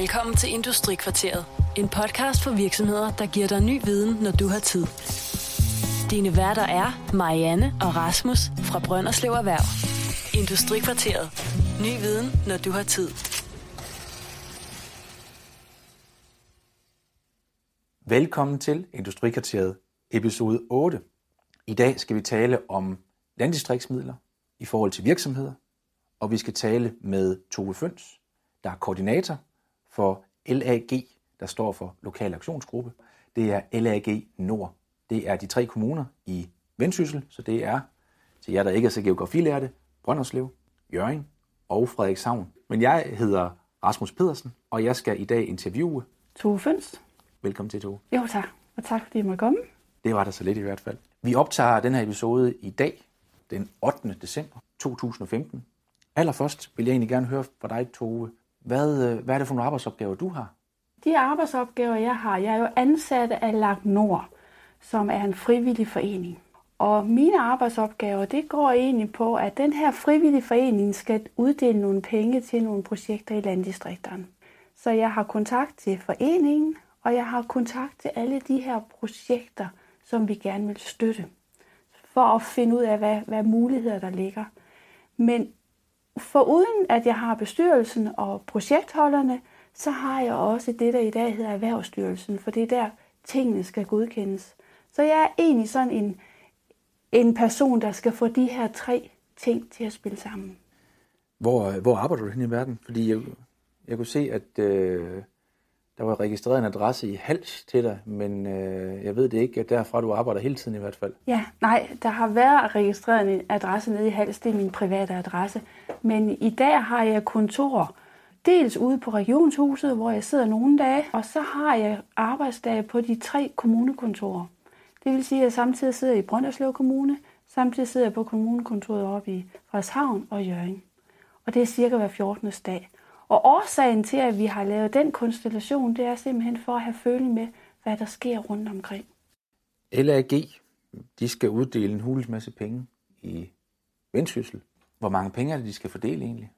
Velkommen til Industrikvarteret. En podcast for virksomheder, der giver dig ny viden, når du har tid. Dine værter er Marianne og Rasmus fra Brønderslev Erhverv. Industrikvarteret. Ny viden, når du har tid. Velkommen til Industrikvarteret, episode 8. I dag skal vi tale om landdistriktsmidler i forhold til virksomheder, og vi skal tale med Tove Føns, der er koordinator for LAG, der står for Lokal Aktionsgruppe. Det er LAG Nord. Det er de tre kommuner i Vendsyssel, så det er, til jer der ikke er så geografilærte, Brønderslev, Jørgen og Frederikshavn. Men jeg hedder Rasmus Pedersen, og jeg skal i dag interviewe Tove Føns. Velkommen til, Tove. Jo tak, og tak fordi jeg måtte komme. Det var der så lidt i hvert fald. Vi optager den her episode i dag, den 8. december 2015. Allerførst vil jeg egentlig gerne høre fra dig, Tove. Hvad, øh, hvad er det for nogle arbejdsopgaver, du har? De arbejdsopgaver, jeg har, jeg er jo ansat af Lag Nord, som er en frivillig forening. Og mine arbejdsopgaver, det går egentlig på, at den her frivillige forening skal uddele nogle penge til nogle projekter i landdistrikterne. Så jeg har kontakt til foreningen, og jeg har kontakt til alle de her projekter, som vi gerne vil støtte, for at finde ud af, hvad, hvad muligheder der ligger. Men for uden at jeg har bestyrelsen og projektholderne, så har jeg også det, der i dag hedder Erhvervsstyrelsen, for det er der, tingene skal godkendes. Så jeg er egentlig sådan en, en person, der skal få de her tre ting til at spille sammen. Hvor, hvor arbejder du hen i verden? Fordi jeg, jeg kunne se, at øh, der var registreret en adresse i Hals til dig, men øh, jeg ved det ikke, at derfra du arbejder hele tiden i hvert fald. Ja, nej, der har været registreret en adresse nede i Hals, det er min private adresse. Men i dag har jeg kontor, dels ude på regionshuset, hvor jeg sidder nogle dage, og så har jeg arbejdsdage på de tre kommunekontorer. Det vil sige, at jeg samtidig sidder i Brønderslev Kommune, samtidig sidder jeg på kommunekontoret oppe i Frederikshavn og Jørgen. Og det er cirka hver 14. dag. Og årsagen til, at vi har lavet den konstellation, det er simpelthen for at have føling med, hvad der sker rundt omkring. LAG, de skal uddele en hulens masse penge i Vendsyssel. Hvor mange penge er det, de skal fordele egentlig?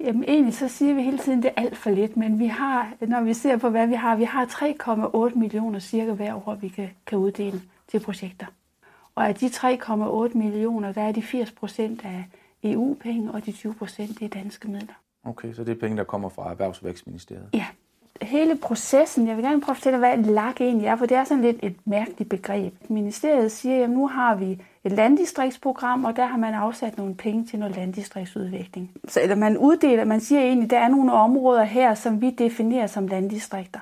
Jamen egentlig så siger vi hele tiden, at det er alt for lidt, men vi har, når vi ser på, hvad vi har, vi har 3,8 millioner cirka hver år, vi kan, kan uddele til projekter. Og af de 3,8 millioner, der er de 80 procent af EU-penge, og de 20 procent er danske midler. Okay, så det er penge, der kommer fra Erhvervsvækstministeriet? Ja. Hele processen, jeg vil gerne prøve at fortælle, hvad et lag egentlig er, for det er sådan lidt et mærkeligt begreb. Ministeriet siger, at nu har vi et landdistriktsprogram, og der har man afsat nogle penge til noget landdistriktsudvikling. Så, eller man uddeler, man siger egentlig, at der er nogle områder her, som vi definerer som landdistrikter.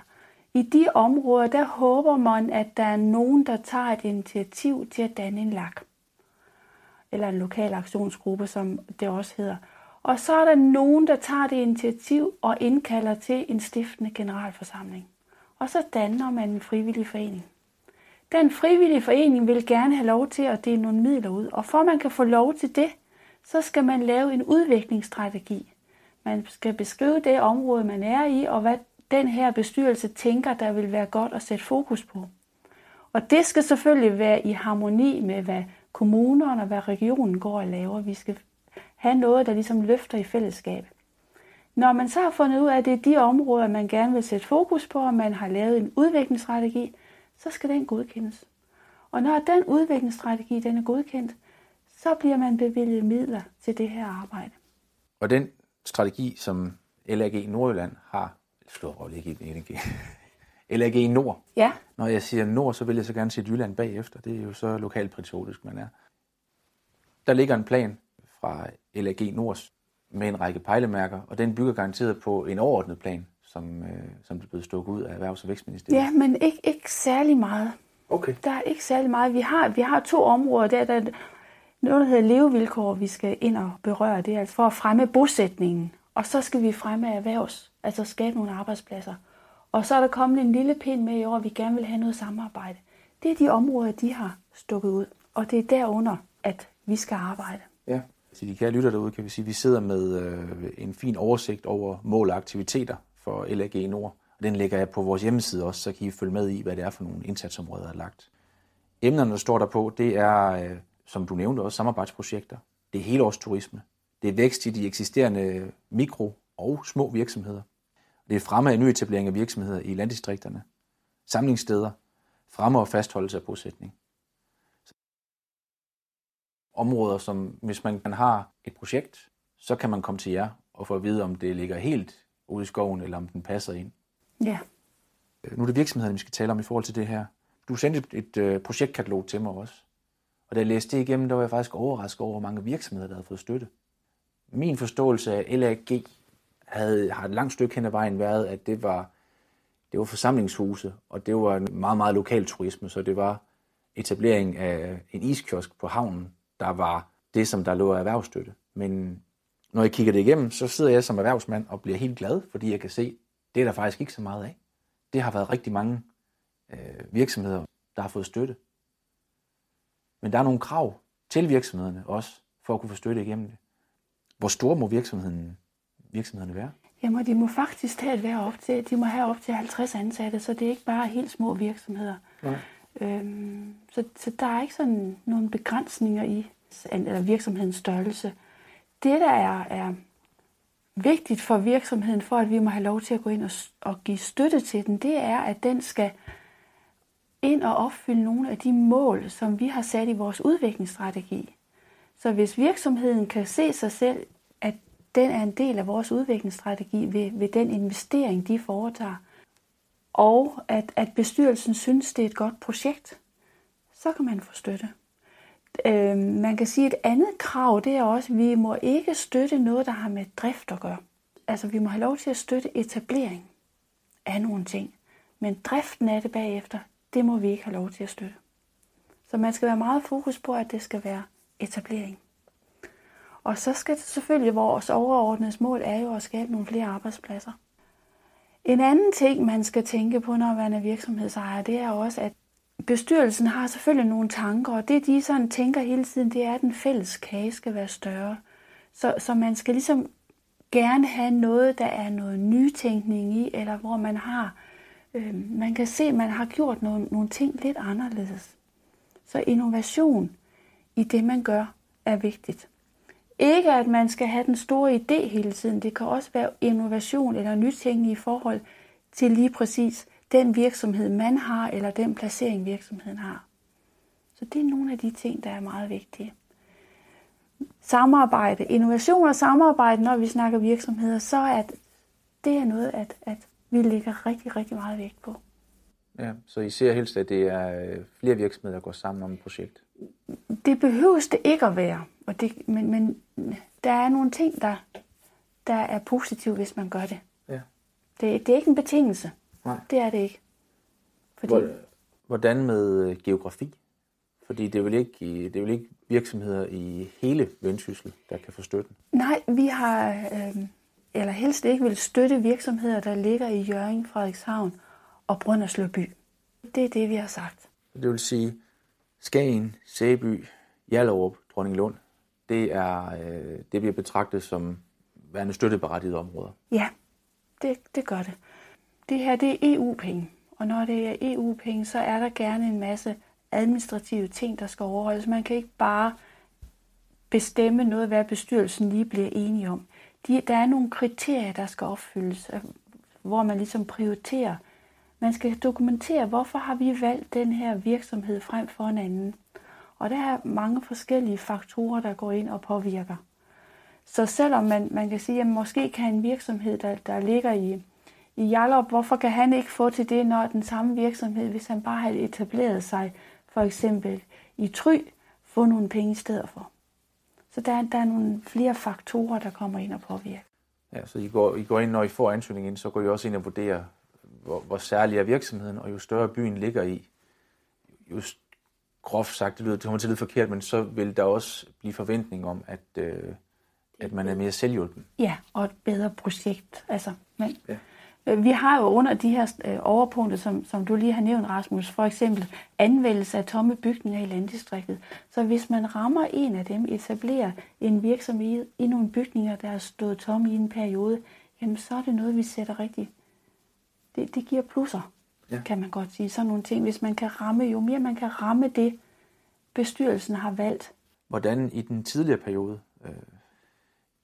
I de områder, der håber man, at der er nogen, der tager et initiativ til at danne en lag. Eller en lokal aktionsgruppe, som det også hedder. Og så er der nogen, der tager det initiativ og indkalder til en stiftende generalforsamling. Og så danner man en frivillig forening. Den frivillige forening vil gerne have lov til at dele nogle midler ud, og for man kan få lov til det, så skal man lave en udviklingsstrategi. Man skal beskrive det område, man er i, og hvad den her bestyrelse tænker, der vil være godt at sætte fokus på. Og det skal selvfølgelig være i harmoni med, hvad kommunerne og hvad regionen går og laver. Vi skal have noget, der ligesom løfter i fællesskab. Når man så har fundet ud af, at det er de områder, man gerne vil sætte fokus på, og man har lavet en udviklingsstrategi, så skal den godkendes. Og når den udviklingsstrategi den er godkendt, så bliver man bevilget midler til det her arbejde. Og den strategi, som LAG Nordjylland har, stor rolle ikke LAG, LAG Nord. Ja. Når jeg siger Nord, så vil jeg så gerne sige Jylland bagefter. Det er jo så lokalpatriotisk, man er. Der ligger en plan fra LAG Nords med en række pejlemærker, og den bygger garanteret på en overordnet plan, som, øh, som blevet stukket ud af Erhvervs- og Vækstministeriet. Ja, men ikke, ikke særlig meget. Okay. Der er ikke særlig meget. Vi har, vi har to områder. Der, der er noget, der hedder levevilkår, vi skal ind og berøre. Det er altså for at fremme bosætningen. Og så skal vi fremme erhvervs, altså skabe nogle arbejdspladser. Og så er der kommet en lille pind med i år, at vi gerne vil have noget samarbejde. Det er de områder, de har stukket ud. Og det er derunder, at vi skal arbejde. Til de kære lytter derude, kan vi sige, at vi sidder med øh, en fin oversigt over mål og aktiviteter for LAG Nord. Og den lægger jeg på vores hjemmeside også, så kan I følge med i, hvad det er for nogle indsatsområder, der er lagt. Emnerne, der står der på, det er, øh, som du nævnte også, samarbejdsprojekter. Det er helårsturisme. Det er vækst i de eksisterende mikro- og små virksomheder. Det er fremme af nyetablering af virksomheder i landdistrikterne, samlingssteder, fremme og fastholdelse af bosætning. Områder, som hvis man har et projekt, så kan man komme til jer og få at vide, om det ligger helt ude i skoven, eller om den passer ind. Ja. Nu er det virksomheden, vi skal tale om i forhold til det her. Du sendte et, et øh, projektkatalog til mig også. Og da jeg læste det igennem, der var jeg faktisk overrasket over, hvor mange virksomheder, der havde fået støtte. Min forståelse af LAG havde, har et langt stykke hen ad vejen været, at det var, det var forsamlingshuse, og det var en meget, meget lokal turisme, så det var etablering af en iskiosk på havnen, der var det, som der lå af erhvervsstøtte. Men når jeg kigger det igennem, så sidder jeg som erhvervsmand og bliver helt glad, fordi jeg kan se, det er der faktisk ikke så meget af. Det har været rigtig mange øh, virksomheder, der har fået støtte. Men der er nogle krav til virksomhederne også, for at kunne få støtte igennem det. Hvor store må virksomheden, virksomhederne være? Jamen, de må faktisk tage være op til, de må have op til 50 ansatte, så det er ikke bare helt små virksomheder. Nej. Øhm, så, så der er ikke sådan nogle begrænsninger i eller virksomhedens størrelse. Det, der er, er vigtigt for virksomheden, for at vi må have lov til at gå ind og, og give støtte til den, det er, at den skal ind og opfylde nogle af de mål, som vi har sat i vores udviklingsstrategi. Så hvis virksomheden kan se sig selv, at den er en del af vores udviklingsstrategi ved, ved den investering, de foretager, og at, at bestyrelsen synes, det er et godt projekt, så kan man få støtte. Øh, man kan sige, at et andet krav, det er også, at vi må ikke støtte noget, der har med drift at gøre. Altså, vi må have lov til at støtte etablering af nogle ting. Men driften af det bagefter, det må vi ikke have lov til at støtte. Så man skal være meget fokus på, at det skal være etablering. Og så skal det selvfølgelig, vores overordnede mål er jo at skabe nogle flere arbejdspladser. En anden ting, man skal tænke på, når man er virksomhedsejer, det er også, at bestyrelsen har selvfølgelig nogle tanker, og det de sådan tænker hele tiden, det er, at den fælles kage skal være større. Så, så man skal ligesom gerne have noget, der er noget nytænkning i, eller hvor man har, øh, man kan se, at man har gjort nogle, nogle ting lidt anderledes. Så innovation i det, man gør, er vigtigt. Ikke at man skal have den store idé hele tiden. Det kan også være innovation eller nytænkning i forhold til lige præcis den virksomhed, man har, eller den placering, virksomheden har. Så det er nogle af de ting, der er meget vigtige. Samarbejde, innovation og samarbejde, når vi snakker virksomheder, så er det er noget, at, at vi lægger rigtig, rigtig meget vægt på. Ja, så I ser helst, at det er øh, flere virksomheder, der går sammen om et projekt? Det behøves det ikke at være, og det, men, men der er nogle ting, der, der er positive, hvis man gør det. Ja. Det, det er ikke en betingelse. Nej. Det er det ikke. Fordi... Hvordan med øh, geografi? Fordi det er, vel ikke, det er vel ikke virksomheder i hele Vendsyssel, der kan få støtten? Nej, vi har, øh, eller helst ikke vil støtte virksomheder, der ligger i Jørgen, Frederikshavn og Brøndersløby. Det er det, vi har sagt. Det vil sige, Skagen, Sæby, Hjallerup, Dronninglund, det, er, øh, det bliver betragtet som værende støtteberettigede områder. Ja, det, det gør det. Det her det er EU-penge, og når det er EU-penge, så er der gerne en masse administrative ting, der skal overholdes. Man kan ikke bare bestemme noget, hvad bestyrelsen lige bliver enige om. De, der er nogle kriterier, der skal opfyldes, hvor man ligesom prioriterer. Man skal dokumentere, hvorfor har vi valgt den her virksomhed frem for en anden. Og der er mange forskellige faktorer, der går ind og påvirker. Så selvom man, man kan sige, at måske kan en virksomhed, der, der ligger i, i Jallup, hvorfor kan han ikke få til det, når den samme virksomhed, hvis han bare havde etableret sig, for eksempel i Try, få nogle penge i stedet for. Så der, der er nogle flere faktorer, der kommer ind og påvirker. Ja, så I går, I går ind, når I får ansøgningen ind, så går I også ind og vurderer, hvor, hvor særlig er virksomheden, og jo større byen ligger i, jo groft sagt, det lyder det kommer til at lyde forkert, men så vil der også blive forventning om, at, øh, at man er mere selvhjulpen. Ja, og et bedre projekt. Altså, men, Ja. øh, Vi har jo under de her øh, overpunkter, som, som du lige har nævnt, Rasmus, for eksempel anvendelse af tomme bygninger i landdistriktet. Så hvis man rammer en af dem, etablerer en virksomhed i nogle bygninger, der er stået tomme i en periode, jamen så er det noget, vi sætter rigtig. Det, det giver plusser, Ja. kan man godt sige. Sådan nogle ting. Hvis man kan ramme, jo mere man kan ramme det, bestyrelsen har valgt, Hvordan i den tidligere periode, øh,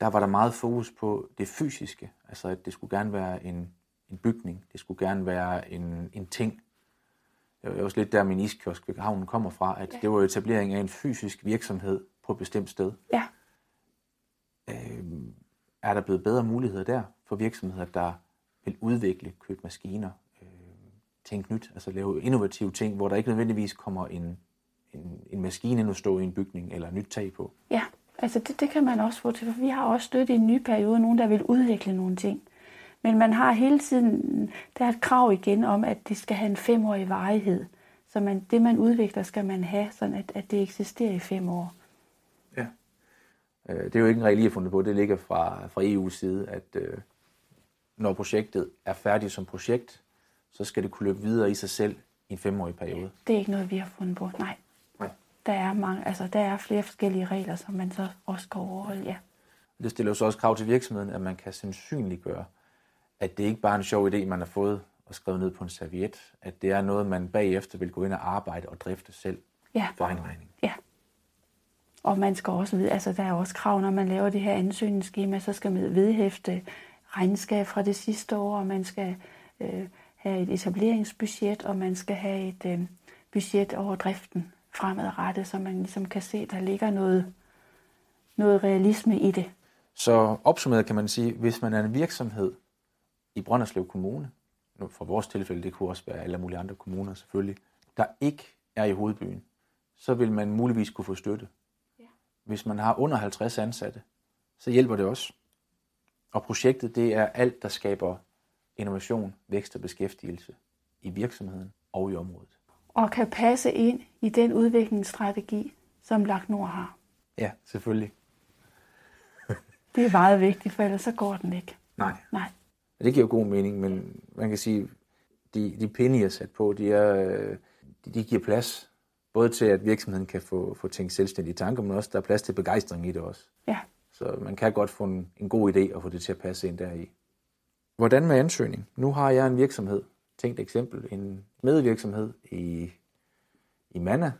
der var der meget fokus på det fysiske, altså at det skulle gerne være en en bygning. Det skulle gerne være en, en ting. Det var også lidt der, min iskiosk ved havnen kommer fra, at ja. det var etablering af en fysisk virksomhed på et bestemt sted. Ja. Øh, er der blevet bedre muligheder der for virksomheder, der vil udvikle, købe maskiner, tænke nyt, altså lave innovative ting, hvor der ikke nødvendigvis kommer en, en, en maskine ind og stå i en bygning eller nyt tag på? Ja, altså det, det kan man også få til, for vi har også støttet i en ny periode nogen, der vil udvikle nogle ting. Men man har hele tiden, der er et krav igen om, at det skal have en femårig varighed. Så man, det, man udvikler, skal man have, sådan at, at det eksisterer i fem år. Ja. Øh, det er jo ikke en regel, I har fundet på. Det ligger fra, fra EU's side, at øh, når projektet er færdigt som projekt, så skal det kunne løbe videre i sig selv i en femårig periode. Det er ikke noget, vi har fundet på. Nej. Nej. Der er, mange, altså, der er flere forskellige regler, som man så også skal overholde. Ja. Det stiller jo så også krav til virksomheden, at man kan sandsynliggøre, at det ikke bare er en sjov idé, man har fået og skrevet ned på en serviet, at det er noget, man bagefter vil gå ind og arbejde og drifte selv Ja. for egen regning. Ja. Og man skal også vide, altså der er også krav, når man laver det her ansøgningsskema, så skal man vedhæfte regnskab fra det sidste år, og man skal øh, have et etableringsbudget, og man skal have et øh, budget over driften fremadrettet, så man ligesom kan se, der ligger noget, noget realisme i det. Så opsummeret kan man sige, hvis man er en virksomhed i Brønderslev Kommune, nu for vores tilfælde, det kunne også være alle mulige andre kommuner selvfølgelig, der ikke er i hovedbyen, så vil man muligvis kunne få støtte. Ja. Hvis man har under 50 ansatte, så hjælper det også. Og projektet, det er alt, der skaber innovation, vækst og beskæftigelse i virksomheden og i området. Og kan passe ind i den udviklingsstrategi, som Lagt Nord har. Ja, selvfølgelig. Det er meget vigtigt, for ellers så går den ikke. Nej. Nej. Det giver jo god mening, men man kan sige, de, de pinde, I har sat på, de, er, de, de giver plads. Både til, at virksomheden kan få, få tænkt selvstændige tanker, men også der er plads til begejstring i det også. Ja. Så man kan godt få en, en god idé og få det til at passe ind deri. Hvordan med ansøgning? Nu har jeg en virksomhed, tænkt eksempel, en medvirksomhed i, i Manna,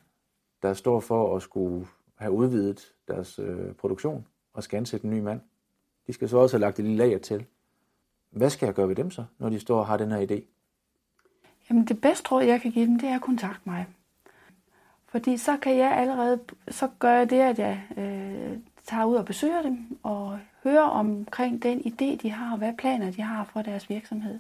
der står for at skulle have udvidet deres øh, produktion og skal ansætte en ny mand. De skal så også have lagt et lille lager til. Hvad skal jeg gøre ved dem så, når de står og har den her idé? Jamen det bedste råd, jeg kan give dem, det er at kontakte mig. Fordi så kan jeg allerede, så gør jeg det, at jeg øh, tager ud og besøger dem og høre omkring den idé, de har, og hvad planer de har for deres virksomhed.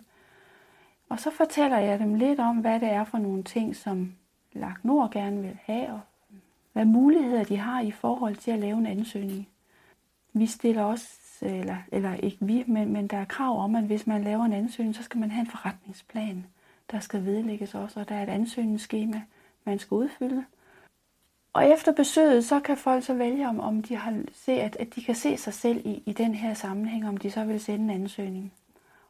Og så fortæller jeg dem lidt om, hvad det er for nogle ting, som Lagt Nord gerne vil have, og hvad muligheder de har i forhold til at lave en ansøgning. Vi stiller også, eller, eller ikke vi, men, men der er krav om, at hvis man laver en ansøgning, så skal man have en forretningsplan, der skal vedlægges også, og der er et ansøgningsskema, man skal udfylde. Og efter besøget, så kan folk så vælge, om, om de har se, at, at de kan se sig selv i, i den her sammenhæng, om de så vil sende en ansøgning.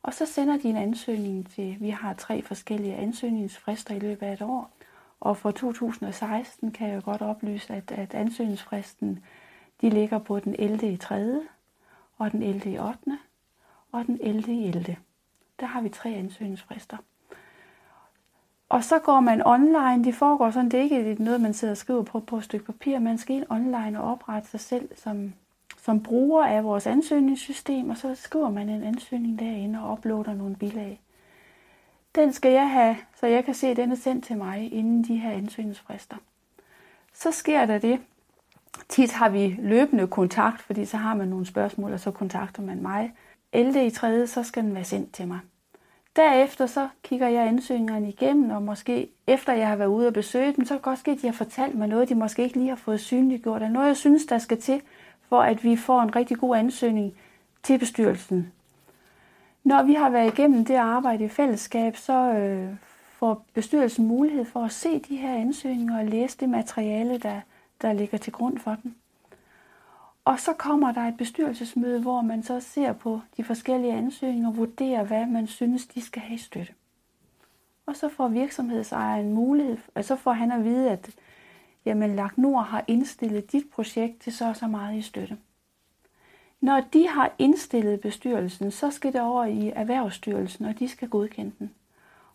Og så sender de en ansøgning til, vi har tre forskellige ansøgningsfrister i løbet af et år. Og for 2016 kan jeg jo godt oplyse, at, at ansøgningsfristen, de ligger på den 11. i 3. og den 11. i 8. og den 11. i 11. Der har vi tre ansøgningsfrister. Og så går man online. Det foregår sådan, det er ikke noget, man sidder og skriver på, på et stykke papir. Man skal ind online og oprette sig selv som, som bruger af vores ansøgningssystem, og så skriver man en ansøgning derinde og uploader nogle bilag. Den skal jeg have, så jeg kan se, at den er sendt til mig inden de her ansøgningsfrister. Så sker der det. Tit har vi løbende kontakt, fordi så har man nogle spørgsmål, og så kontakter man mig. 11. i 3. så skal den være sendt til mig. Derefter så kigger jeg ansøgningerne igennem, og måske efter jeg har været ude og besøge dem, så kan det godt ske, at de har fortalt mig noget, de måske ikke lige har fået synliggjort, eller noget, jeg synes, der skal til, for at vi får en rigtig god ansøgning til bestyrelsen. Når vi har været igennem det arbejde i fællesskab, så øh, får bestyrelsen mulighed for at se de her ansøgninger og læse det materiale, der, der ligger til grund for den. Og så kommer der et bestyrelsesmøde, hvor man så ser på de forskellige ansøgninger og vurderer, hvad man synes, de skal have i støtte. Og så får virksomhedsejeren mulighed, og så får han at vide, at jamen, Lagt Nord har indstillet dit projekt til så og så meget i støtte. Når de har indstillet bestyrelsen, så skal det over i Erhvervsstyrelsen, og de skal godkende den.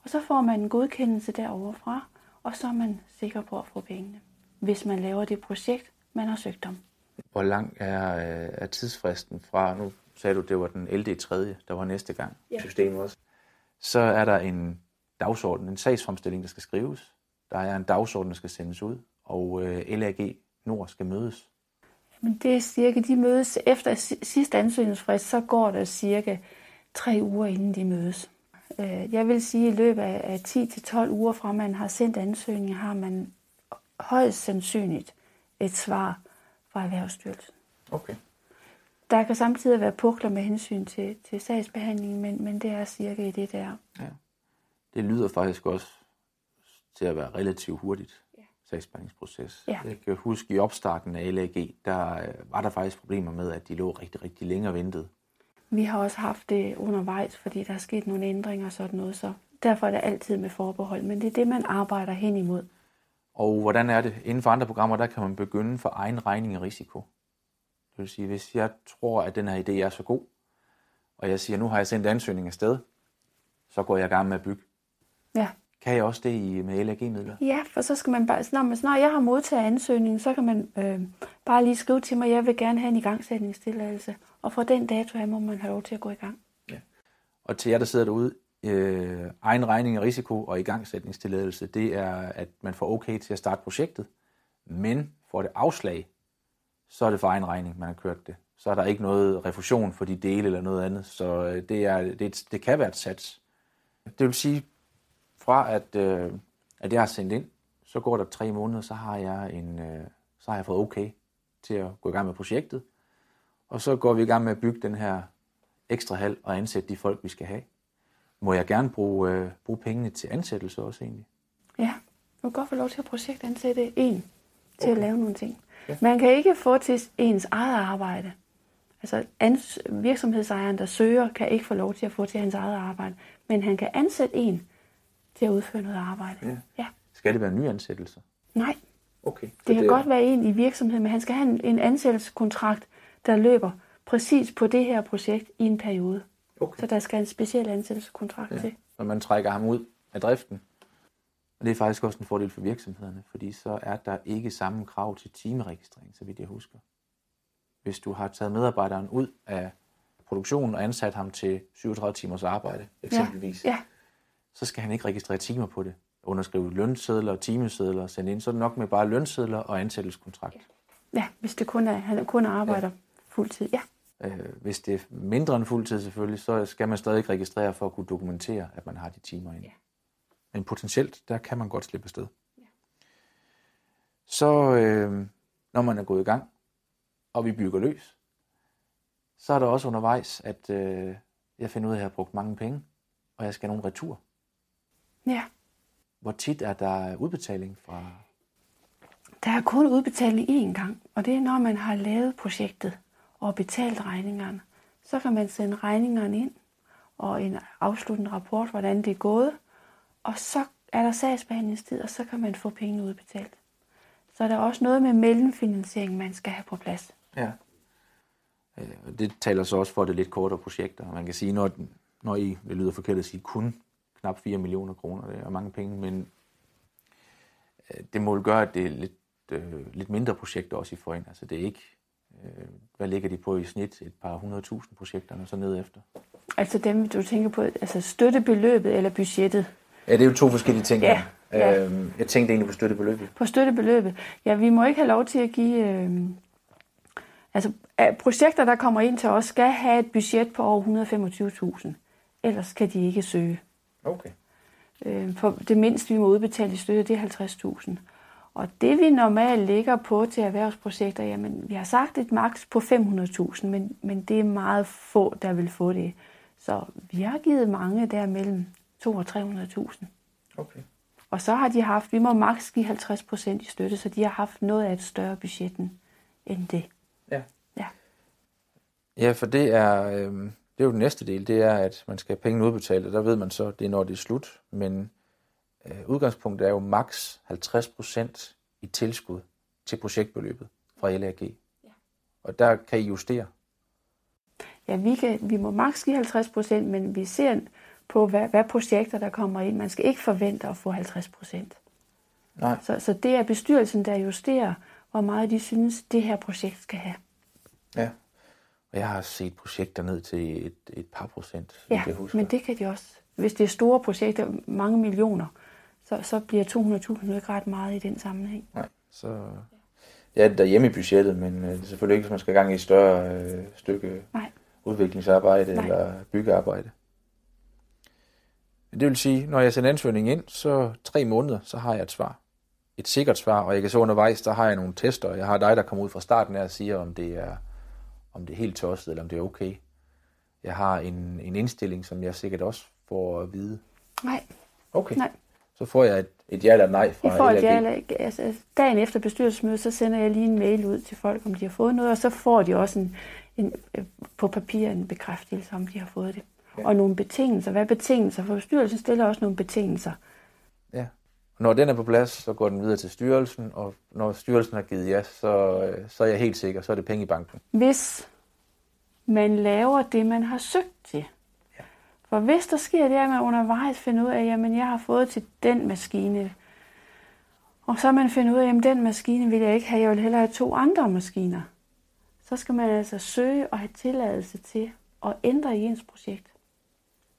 Og så får man en godkendelse derovre fra, og så er man sikker på at få pengene, hvis man laver det projekt, man har søgt om. Hvor lang er, øh, er tidsfristen fra, nu sagde du, det var den 11. i 3., der var næste gang, Ja. systemet også. Så er der en dagsorden, en sagsfremstilling, der skal skrives. Der er en dagsorden, der skal sendes ud, og øh, LAG Nord skal mødes. Men det er cirka, de mødes efter sidste ansøgningsfrist, så går der cirka tre uger, inden de mødes. Øh, jeg vil sige, at i løbet af 10-12 uger fra man har sendt ansøgningen, har man højst sandsynligt et svar fra Erhvervsstyrelsen. Okay. Der kan samtidig være pukler med hensyn til, til sagsbehandlingen, men, men det er cirka i det der. Ja. Det lyder faktisk også til at være relativt hurtigt ja. sagsbehandlingsproces. Ja. Jeg kan huske i opstarten af LAG, der øh, var der faktisk problemer med, at de lå rigtig, rigtig længe og ventede. Vi har også haft det undervejs, fordi der er sket nogle ændringer og sådan noget, så derfor er det altid med forbehold, men det er det, man arbejder hen imod. Og hvordan er det? Inden for andre programmer, der kan man begynde for egen regning og risiko. Det vil sige, hvis jeg tror, at den her idé er så god, og jeg siger, nu har jeg sendt ansøgningen afsted, så går jeg i gang med at bygge. Ja. Kan jeg også det i, med LAG-midler? Ja, for så skal man bare, når, når jeg har modtaget ansøgningen, så kan man øh, bare lige skrive til mig, jeg vil gerne have en igangsætningstilladelse. Og fra den dato her må man have lov til at gå i gang. Ja. Og til jer, der sidder derude, øh, egen regning og risiko og igangsætningstilladelse, det er, at man får okay til at starte projektet, men får det afslag, så er det for egen regning, man har kørt det. Så er der ikke noget refusion for de dele eller noget andet, så øh, det, er, det, det kan være et sats. Det vil sige, fra at, øh, at jeg har sendt ind, så går der tre måneder, så har jeg, en, øh, så har jeg fået okay til at gå i gang med projektet. Og så går vi i gang med at bygge den her ekstra hal og ansætte de folk, vi skal have. Må jeg gerne bruge, øh, bruge pengene til ansættelse også egentlig? Ja, du kan godt få lov til at projektansætte en til okay. at lave nogle ting. Ja. Man kan ikke få til ens eget arbejde. Altså ans- virksomhedsejeren, der søger, kan ikke få lov til at få til hans eget arbejde. Men han kan ansætte en til at udføre noget arbejde. Ja. ja. Skal det være en ny ansættelse? Nej. Okay. Det kan det... godt være en i virksomheden, men han skal have en, en ansættelseskontrakt, der løber præcis på det her projekt i en periode. Okay. Så der skal en speciel ansættelseskontrakt ja. til. Når man trækker ham ud af driften. Og det er faktisk også en fordel for virksomhederne, fordi så er der ikke samme krav til timeregistrering, så vidt jeg husker. Hvis du har taget medarbejderen ud af produktionen og ansat ham til 37 timers arbejde, eksempelvis, ja. Ja. så skal han ikke registrere timer på det. Underskrive lønsedler og timesedler og sende ind. Så er det nok med bare lønsedler og ansættelseskontrakt. Ja, hvis det kun er, han kun arbejder ja. fuldtid, ja. Øh, hvis det er mindre end fuldtid selvfølgelig, så skal man stadig registrere for at kunne dokumentere, at man har de timer ind. Ja. Men potentielt, der kan man godt slippe afsted. Ja. Så øh, når man er gået i gang, og vi bygger løs, så er der også undervejs, at øh, jeg finder ud af, at jeg har brugt mange penge, og jeg skal have nogle retur. Ja. Hvor tit er der udbetaling fra... Der er kun udbetaling én gang, og det er, når man har lavet projektet og betalt regningerne. Så kan man sende regningerne ind og en afsluttende rapport, hvordan det er gået. Og så er der sagsbehandlingstid, og så kan man få pengene udbetalt. Så er der også noget med mellemfinansiering, man skal have på plads. Ja. Øh, det taler så også for det lidt kortere projekter. Man kan sige, når, når I, det lyder forkert at sige, kun knap 4 millioner kroner, det er mange penge, men øh, det må gøre, at det er lidt, øh, lidt mindre projekter også, I får ind. Altså det er ikke hvad ligger de på i snit? Et par hundredtusind projekterne så ned efter? Altså dem, du tænker på, altså støttebeløbet eller budgettet? Ja, det er jo to forskellige ting. Ja, ja. Øhm, jeg tænkte egentlig på støttebeløbet. På støttebeløbet. Ja, vi må ikke have lov til at give... Øh, altså, projekter, der kommer ind til os, skal have et budget på over 125.000. Ellers kan de ikke søge. Okay. Øh, for det mindste, vi må udbetale i støtte, det er 50.000. Og det vi normalt ligger på til erhvervsprojekter, jamen vi har sagt et maks på 500.000, men, men det er meget få, der vil få det. Så vi har givet mange der mellem 200.000 og 300.000. Okay. Og så har de haft, vi må maks give 50 procent i støtte, så de har haft noget af et større budget end det. Ja. Ja, ja for det er, øh, det er jo den næste del, det er, at man skal have pengene udbetalt, og der ved man så, det er når det er slut, men udgangspunktet er jo maks 50% i tilskud til projektbeløbet fra LAG. Ja. Og der kan I justere. Ja, vi, kan, vi må maks give 50 procent, men vi ser på, hvad, hvad projekter der kommer ind. Man skal ikke forvente at få 50 procent. Nej. Så, så det er bestyrelsen, der justerer, hvor meget de synes, det her projekt skal have. Ja. Jeg har set projekter ned til et, et par procent, hvis Ja, jeg husker. men det kan de også. Hvis det er store projekter, mange millioner, så, så bliver 200.000 ikke ret meget i den sammenhæng. Nej, så... Ja, det er derhjemme i budgettet, men øh, det er selvfølgelig ikke, hvis man skal i gang i et større øh, stykke Nej. udviklingsarbejde Nej. eller byggearbejde. Det vil sige, når jeg sender ansøgningen ind, så tre måneder, så har jeg et svar. Et sikkert svar, og jeg kan så undervejs, der har jeg nogle tester. Jeg har dig, der kommer ud fra starten af og siger, om det er, om det er helt tosset, eller om det er okay. Jeg har en, en indstilling, som jeg sikkert også får at vide. Nej, Okay. nej. Så får jeg et, et ja eller nej fra Jeg får et ja, eller, altså, dagen efter bestyrelsesmødet, så sender jeg lige en mail ud til folk, om de har fået noget, og så får de også en, en, på papir en bekræftelse, om de har fået det. Ja. Ja. Og nogle betingelser. Hvad er betingelser? For bestyrelsen stiller også nogle betingelser. Ja. Når den er på plads, så går den videre til styrelsen, og når styrelsen har givet ja, så, øh, så er jeg helt sikker, så er det penge i banken. Hvis man laver det, man har søgt til. For hvis der sker det, at man undervejs finder ud af, at jeg har fået til den maskine, og så man finder ud af, at den maskine vil jeg ikke have, jeg vil hellere have to andre maskiner, så skal man altså søge og have tilladelse til at ændre i ens projekt.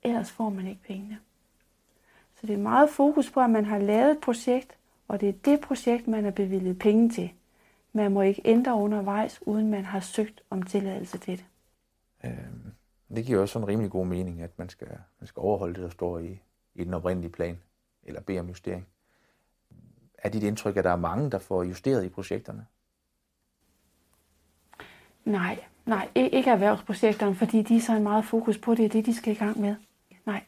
Ellers får man ikke pengene. Så det er meget fokus på, at man har lavet et projekt, og det er det projekt, man er bevilget penge til. Man må ikke ændre undervejs, uden man har søgt om tilladelse til det. Øhm, det giver også en rimelig god mening, at man skal, man skal overholde det, der står i, i den oprindelige plan, eller bede om justering. Er dit indtryk, at der er mange, der får justeret i projekterne? Nej, nej, i- ikke erhvervsprojekterne, fordi de er så en meget fokus på det, er det, de skal i gang med. Nej,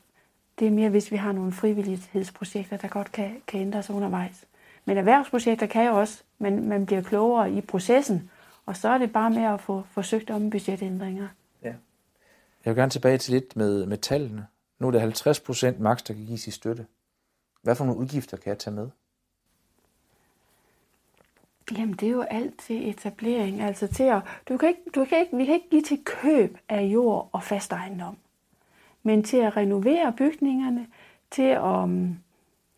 det er mere, hvis vi har nogle frivillighedsprojekter, der godt kan, kan ændres undervejs. Men erhvervsprojekter kan jo også, men man bliver klogere i processen, og så er det bare med at få forsøgt om budgetændringer. Jeg vil gerne tilbage til lidt med, med tallene. Nu er det 50 procent maks, der kan gives i støtte. Hvad for nogle udgifter kan jeg tage med? Jamen, det er jo alt til etablering. Altså til at, du kan ikke, du kan ikke, vi kan ikke give til køb af jord og fast ejendom. Men til at renovere bygningerne, til at um,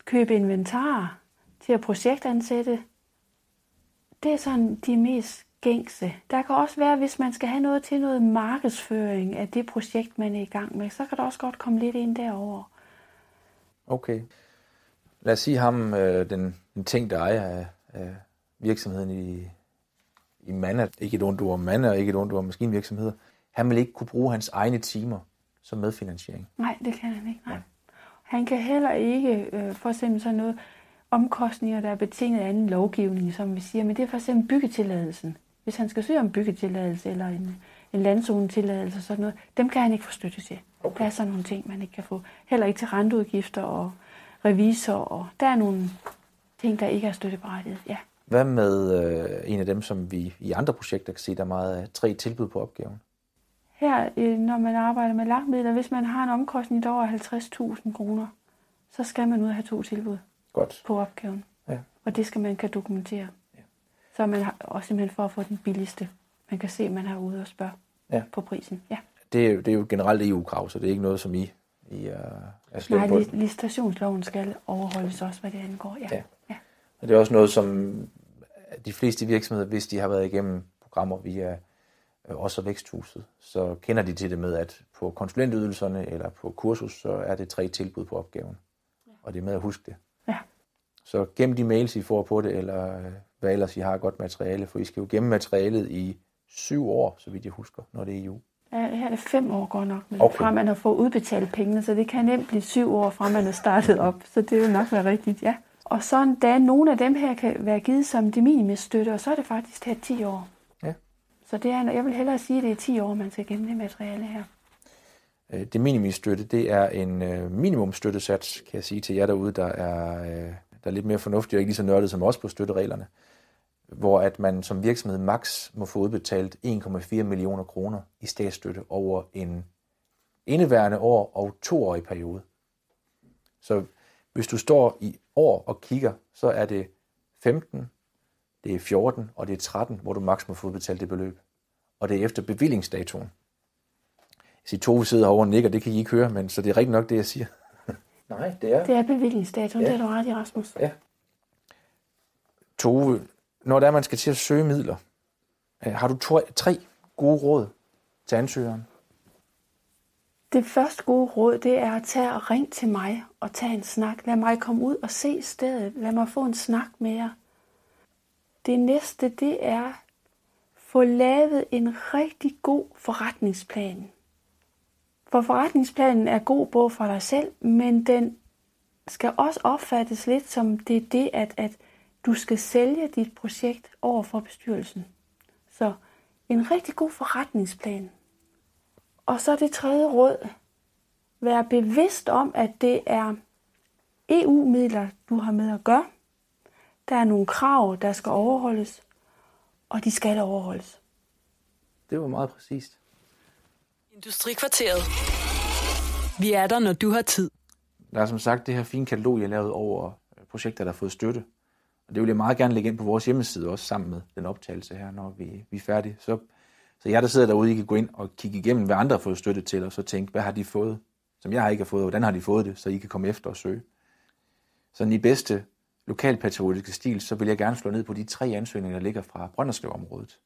købe inventar, til at projektansætte, det er sådan de mest gængse. Der kan også være, hvis man skal have noget til noget markedsføring af det projekt, man er i gang med, så kan der også godt komme lidt ind derover. Okay. Lad os sige ham, øh, den, den ting, der ejer af, af virksomheden i, i Manna, ikke et ondt ord om Manna, og ikke et ondt ord om maskinvirksomheder, han vil ikke kunne bruge hans egne timer som medfinansiering. Nej, det kan han ikke. Nej. Han kan heller ikke, øh, for eksempel sådan noget, omkostninger, der er betinget af anden lovgivning, som vi siger, men det er for eksempel byggetilladelsen. Hvis han skal søge om byggetilladelse eller en, en landzonetilladelse og sådan noget, dem kan han ikke få støtte til. Okay. Der er sådan nogle ting, man ikke kan få. Heller ikke til renteudgifter og revisor, og der er nogle ting, der ikke er støtteberettiget. Ja. Hvad med øh, en af dem, som vi i andre projekter kan se, der er meget af tre tilbud på opgaven? Her, øh, når man arbejder med lagmidler, hvis man har en omkostning, der er over 50.000 kroner, så skal man ud og have to tilbud Godt. på opgaven. Ja. Og det skal man kan dokumentere. Ja. Så man har, også simpelthen for at få den billigste. Man kan se, at man har ude og spørge Ja. på prisen. Ja. Det er, jo- det er jo generelt EU-krav, så det er ikke noget, som I, I er, er slået Nej, på. li- licitationsloven skal overholdes også, hvad det angår. Ja. Ja. ja. Og det er også noget, som de fleste virksomheder, hvis de har været igennem programmer via øh, også væksthuset, så kender de til det med, at på konsulentydelserne eller på kursus, så er det tre tilbud på opgaven. Og det er med at huske det. Så gem de mails, I får på det, eller øh, hvad ellers I har godt materiale, for I skal jo gemme materialet i syv år, så vidt jeg husker, når det er EU. Ja, her er det fem år godt nok, men Okay. fra man har fået udbetalt pengene, så det kan nemt blive syv år fra man er startet op. Så det vil nok være rigtigt, ja. Og så da nogle af dem her kan være givet som de minimumstøtte, og så er det faktisk her 10 år. Ja. Så det er, jeg vil hellere sige, at det er 10 år, man skal gemme det materiale her. Øh, Det minimumstøtte, det er en øh, minimumstøttesats, kan jeg sige til jer derude, der er, der er lidt mere fornuftige og ikke lige så nørdede som os på støttereglerne. Hvor at man som virksomhed max må få udbetalt 1,4 millioner kroner i statsstøtte over en indeværende år og toårig periode. Så hvis du står i år og kigger, så er det 15, det er 14 og det er 13, hvor du max må få udbetalt det beløb. Og det er efter bevillingsdatoen. Jeg siger, Tove sidder herovre og nikker, det kan I ikke høre, men så det er rigtigt nok, det jeg siger. Nej, det er. Det er bevillingsdatoen, Ja. det er du ret i, Rasmus. Ja. Tove, når der man skal til at søge midler, øh, har du to, tre gode råd til ansøgeren? Det første gode råd, det er at tage og ring til mig og tage en snak. Lad mig komme ud og se stedet. Lad mig få en snak med jer. Det næste, det er få lavet en rigtig god forretningsplan. For forretningsplanen er god både for dig selv, men den skal også opfattes lidt som det er det, at, at du skal sælge dit projekt over for bestyrelsen. Så en rigtig god forretningsplan. Og så det tredje råd. Vær bevidst om, at det er EU-midler, du har med at gøre. Der er nogle krav, der skal overholdes, og de skal overholdes. Det var meget præcist. Industrikvarteret. Vi er der, når du har tid. Der er som sagt det her fine katalog, jeg har lavet over øh, projekter, der har fået støtte. Og det vil jeg meget gerne lægge ind på vores hjemmeside også sammen med den optagelse her, når vi, vi er færdige. Så, så jeg, der sidder derude, I kan gå ind og kigge igennem, hvad andre har fået støtte til, og så tænke, hvad har de fået, som jeg ikke har fået, og hvordan har de fået det, så I kan komme efter og søge. Så i bedste lokalpatriotiske stil, så vil jeg gerne slå ned på de tre ansøgninger, der ligger fra Brønderslev-området.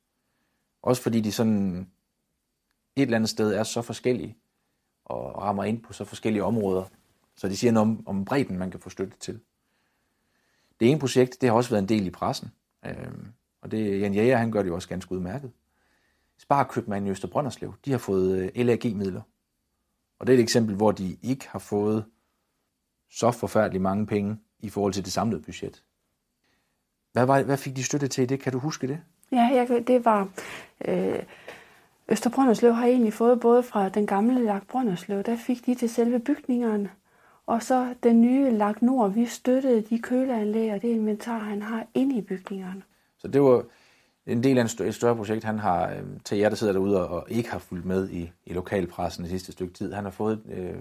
Også fordi de sådan et eller andet sted er så forskellige og rammer ind på så forskellige områder, så de siger noget om, om bredden, man kan få støtte til. Det ene projekt, det har også været en del i pressen, øh, og det Jan Jæger, han gør det jo også ganske udmærket. Sparkøbmanden i Østerbrønderslev, de har fået øh, LAG-midler. Og det er et eksempel, hvor de ikke har fået så forfærdeligt mange penge i forhold til det samlede budget. Hvad, var, hvad fik de støtte til i det? Kan du huske det? Ja, jeg, det var... Øh, Østerbrønderslev har egentlig fået både fra den gamle Lagt Brønderslev, der fik de til selve bygningerne, og så den nye Lagt Nord, vi støttede de køleanlæg og det inventar, han har inde i bygningerne. Så det var en del af et større projekt, han har, øhm, til jer, der sidder derude og ikke har fulgt med i, i lokalpressen det sidste stykke tid. Han har fået øh,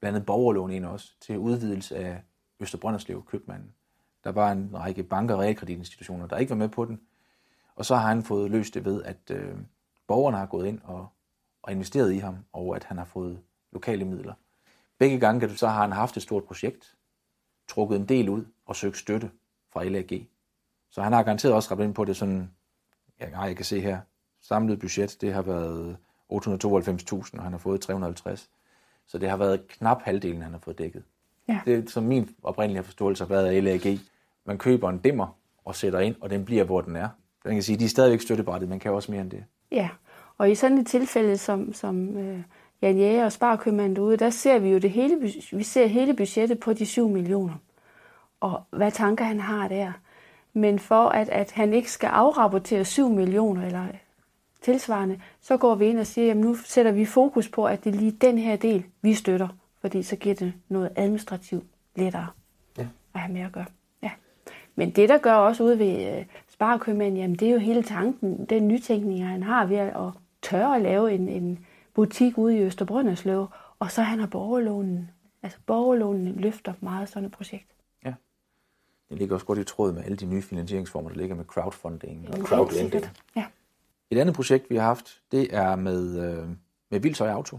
blandt andet borgerlån ind også til udvidelse af Østerbrønderslev købmanden. Der var en række banker og realkreditinstitutioner, der ikke var med på den. Og så har han fået løst det ved, at øh, borgerne har gået ind og, og investeret i ham, og at han har fået lokale midler. Begge gange kan du så har han haft et stort projekt, trukket en del ud og søgt støtte fra LAG. Så han har garanteret også ramt ind på det sådan, ja, jeg kan se her, samlet budget, det har været 892.000, og han har fået 350. Så det har været knap halvdelen, han har fået dækket. Ja. Det som min oprindelige forståelse har været af LAG. Man køber en dimmer og sætter ind, og den bliver, hvor den er. Man kan sige, de er stadigvæk støttebrættet, man kan også mere end det. Ja, og i sådan et tilfælde som, som øh, Jan Jæger og Sparkøbmanden derude, der ser vi jo det hele, vi ser hele budgettet på de 7 millioner. Og hvad tanker han har der. Men for at, at han ikke skal afrapportere 7 millioner eller tilsvarende, så går vi ind og siger, at nu sætter vi fokus på, at det er lige den her del, vi støtter. Fordi så giver det noget administrativt lettere ja. at have med at gøre. Ja. Men det, der gør også ude ved sparekøbmanden, jamen det er jo hele tanken, den nytænkning, han har ved at tørre at lave en, en butik ude i Østerbrønderslev, og så han har borgerlånen. Altså borgerlånen løfter meget sådan et projekt. Ja, det ligger også godt i tråd med alle de nye finansieringsformer, der ligger med crowdfunding og crowdlending. Ja. Et andet projekt, vi har haft, det er med, øh, med Vildtøj Auto,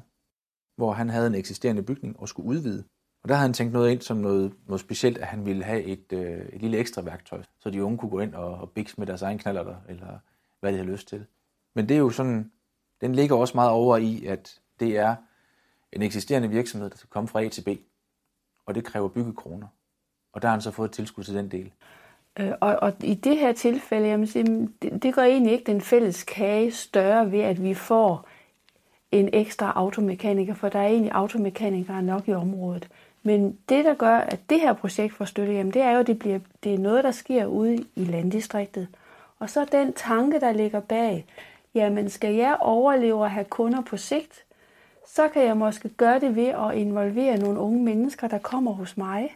hvor han havde en eksisterende bygning og skulle udvide. Og der havde han tænkt noget ind som noget, noget specielt, at han ville have et, øh, et lille ekstra værktøj, så de unge kunne gå ind og, og bikse med deres egen knaller eller hvad de havde lyst til. Men det er jo sådan, den ligger også meget over i, at det er en eksisterende virksomhed, der skal komme fra A til B, og det kræver byggekroner. Og der har han så fået et tilskud til den del. Øh, og, og i det her tilfælde, jamen, det, det gør egentlig ikke den fælles kage større ved, at vi får en ekstra automekaniker, for der er egentlig automekanikere nok i området. Men det, der gør, at det her projekt får støtte, jamen, det er jo, at det, bliver, det er noget, der sker ude i landdistriktet. Og så den tanke, der ligger bag, jamen skal jeg overleve og have kunder på sigt, så kan jeg måske gøre det ved at involvere nogle unge mennesker, der kommer hos mig.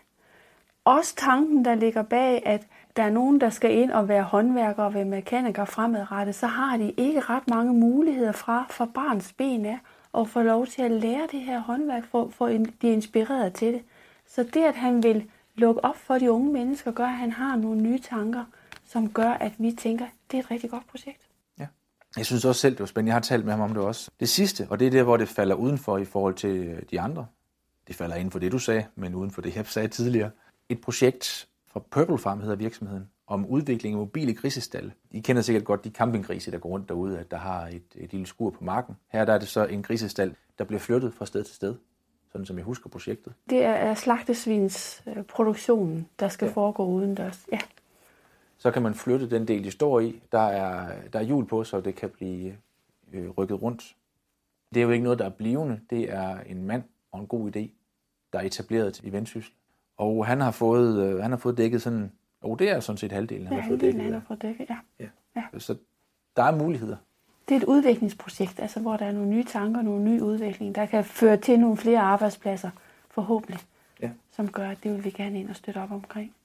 Også tanken, der ligger bag, at der er nogen, der skal ind og være håndværker og være mekaniker fremadrettet, så har de ikke ret mange muligheder fra, fra barns ben af og få lov til at lære det her håndværk, for, for at blive inspireret til det. Så det, at han vil lukke op for de unge mennesker, gør, at han har nogle nye tanker, som gør, at vi tænker, det er et rigtig godt projekt. Ja. Jeg synes også selv, det var spændende. Jeg har talt med ham om det også. Det sidste, og det er der, hvor det falder udenfor i forhold til øh, de andre. Det falder inden for det, du sagde, men uden for det, jeg sagde tidligere. Et projekt fra Purple Farm hedder virksomheden, om udvikling af mobile grisestal. I kender sikkert godt de campinggrise, der går rundt derude, at der har et, et lille skur på marken. Her der er det så en grisestal, der bliver flyttet fra sted til sted, sådan som jeg husker projektet. Det er slagtesvinsproduktionen, der skal ja. foregå udendørs. Ja. Så kan man flytte den del, de står i. Der er, der er hjul på, så det kan blive øh, rykket rundt. Det er jo ikke noget, der er blivende. Det er en mand og en god idé, der er etableret i Vendsyssel. Og han har fået, øh, han har fået dækket sådan, og det er sådan set halvdelen, han ja, dækket. Han har fået dækket, ja. ja. ja. Så der er muligheder. Det er et udviklingsprojekt, altså hvor der er nogle nye tanker, nogle nye udvikling, der kan føre til nogle flere arbejdspladser, forhåbentlig, ja. som gør, at det vil vi gerne ind og støtte op omkring.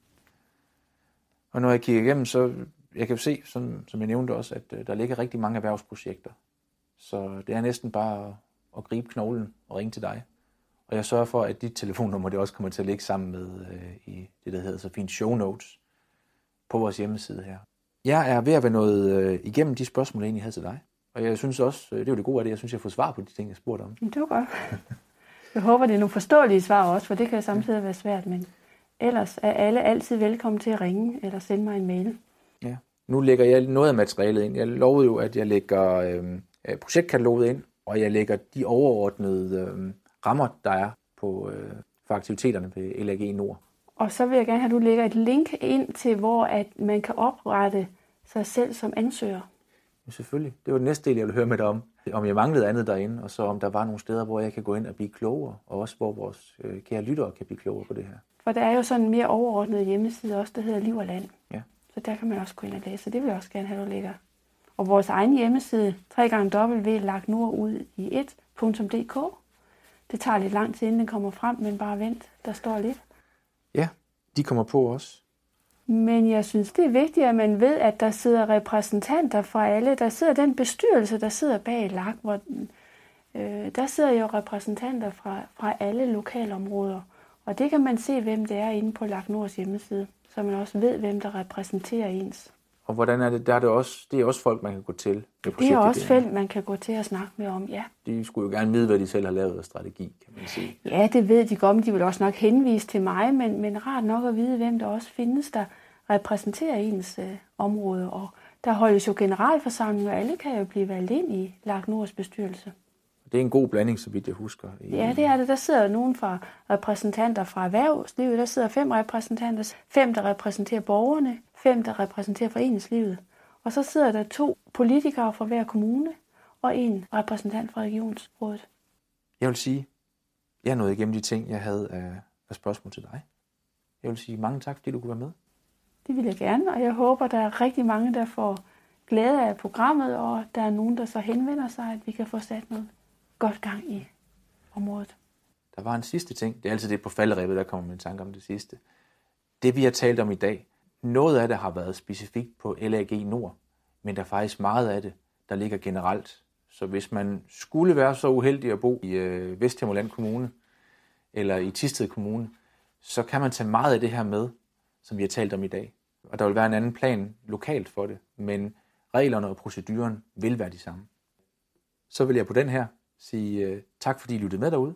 Og når jeg kigger igennem, så jeg kan se, som, som jeg nævnte også, at øh, der ligger rigtig mange erhvervsprojekter. Så det er næsten bare at, at gribe knoglen og ringe til dig. Og jeg sørger for, at dit telefonnummer det også kommer til at ligge sammen med øh, i det, der hedder så fint show notes på vores hjemmeside her. Jeg er ved at være noget øh, igennem de spørgsmål, jeg egentlig havde til dig. Og jeg synes også, øh, det er jo det gode af det, jeg synes, jeg får svar på de ting, jeg spurgte om. Det var godt. Jeg håber, det er nogle forståelige svar også, for det kan samtidig være svært, men ellers er alle altid velkommen til at ringe eller sende mig en mail. Ja. Nu lægger jeg noget af materialet ind. Jeg lovede jo, at jeg lægger øh, projektkataloget ind, og jeg lægger de overordnede øh, rammer, der er på, øh, for aktiviteterne ved LAG Nord. Og så vil jeg gerne have, at du lægger et link ind til, hvor at man kan oprette sig selv som ansøger. Ja, selvfølgelig. Det var den næste del, jeg ville høre med dig om. Om jeg manglede andet derinde, og så om der var nogle steder, hvor jeg kan gå ind og blive klogere, og også hvor vores øh, kære lyttere kan blive klogere på det her. For der er jo sådan en mere overordnet hjemmeside også, der hedder Liv og Land. Ja. Så der kan man også gå ind og læse, det vil jeg også gerne have, du lægger. Og vores egen hjemmeside, www.lagtnordud i1.dk. Det tager lidt lang tid, inden den kommer frem, men bare vent, der står lidt. Ja, de kommer på også. Men jeg synes, det er vigtigt, at man ved, at der sidder repræsentanter fra alle. Der sidder den bestyrelse, der sidder bag LAG, hvor øh, der sidder jo repræsentanter fra, fra alle lokalområder. Og det kan man se, hvem det er inde på LAG Nords hjemmeside, så man også ved, hvem der repræsenterer ens. Og hvordan er det? Der er det, også, det er også folk, man kan gå til. Det, det er også felt, man kan gå til og snakke med om, ja. De skulle jo gerne vide, hvad de selv har lavet af strategi, kan man sige. Ja, det ved de godt, men de vil også nok henvise til mig, men, men rart nok at vide, hvem der også findes, der repræsenterer ens øh, område. Og der holdes jo generalforsamling, og alle kan jo blive valgt ind i Lagt Nords bestyrelse. Det er en god blanding, så vidt jeg husker. Ja, det er det. Der sidder nogen fra repræsentanter fra erhvervslivet. Der sidder fem repræsentanter. Fem, der repræsenterer borgerne. Fem, der repræsenterer foreningslivet. Og så sidder der to politikere fra hver kommune og en repræsentant fra regionsrådet. Jeg vil sige, jeg nåede igennem de ting, jeg havde af spørgsmål til dig. Jeg vil sige mange tak, fordi du kunne være med. Det vil jeg gerne, og jeg håber, der er rigtig mange, der får glæde af programmet, og der er nogen, der så henvender sig, at vi kan få sat noget godt gang i området. Der var en sidste ting. Det er altid det på falderæbet, der kommer min tanke om det sidste. Det vi har talt om i dag, noget af det har været specifikt på LAG Nord, men der er faktisk meget af det, der ligger generelt. Så hvis man skulle være så uheldig at bo i øh, Vesthimmerland Kommune eller i Tisted Kommune, så kan man tage meget af det her med, som vi har talt om i dag. Og der vil være en anden plan lokalt for det, men reglerne og proceduren vil være de samme. Så vil jeg på den her sige uh, tak, fordi I lyttede med derude.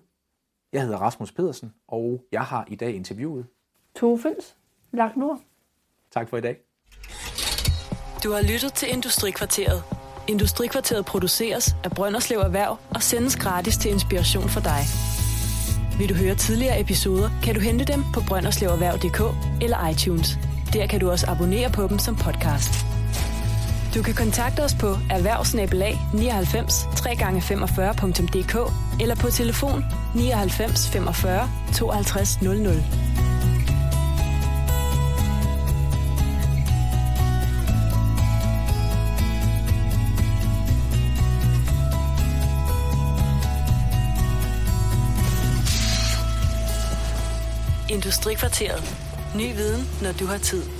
Jeg hedder Rasmus Pedersen, og jeg har i dag interviewet Tove Føns, Lagt Nord. Tak for i dag. Du har lyttet til Industrikvarteret. Industrikvarteret produceres af Brønderslev Erhverv og sendes gratis til inspiration for dig. Vil du høre tidligere episoder, kan du hente dem på brønderslevererhverv.dk eller iTunes. Der kan du også abonnere på dem som podcast. Du kan kontakte os på erhvervsnabelag 99 3x45.dk eller på telefon 99 45 52 00. Industrikvarteret. Ny viden, når du har tid.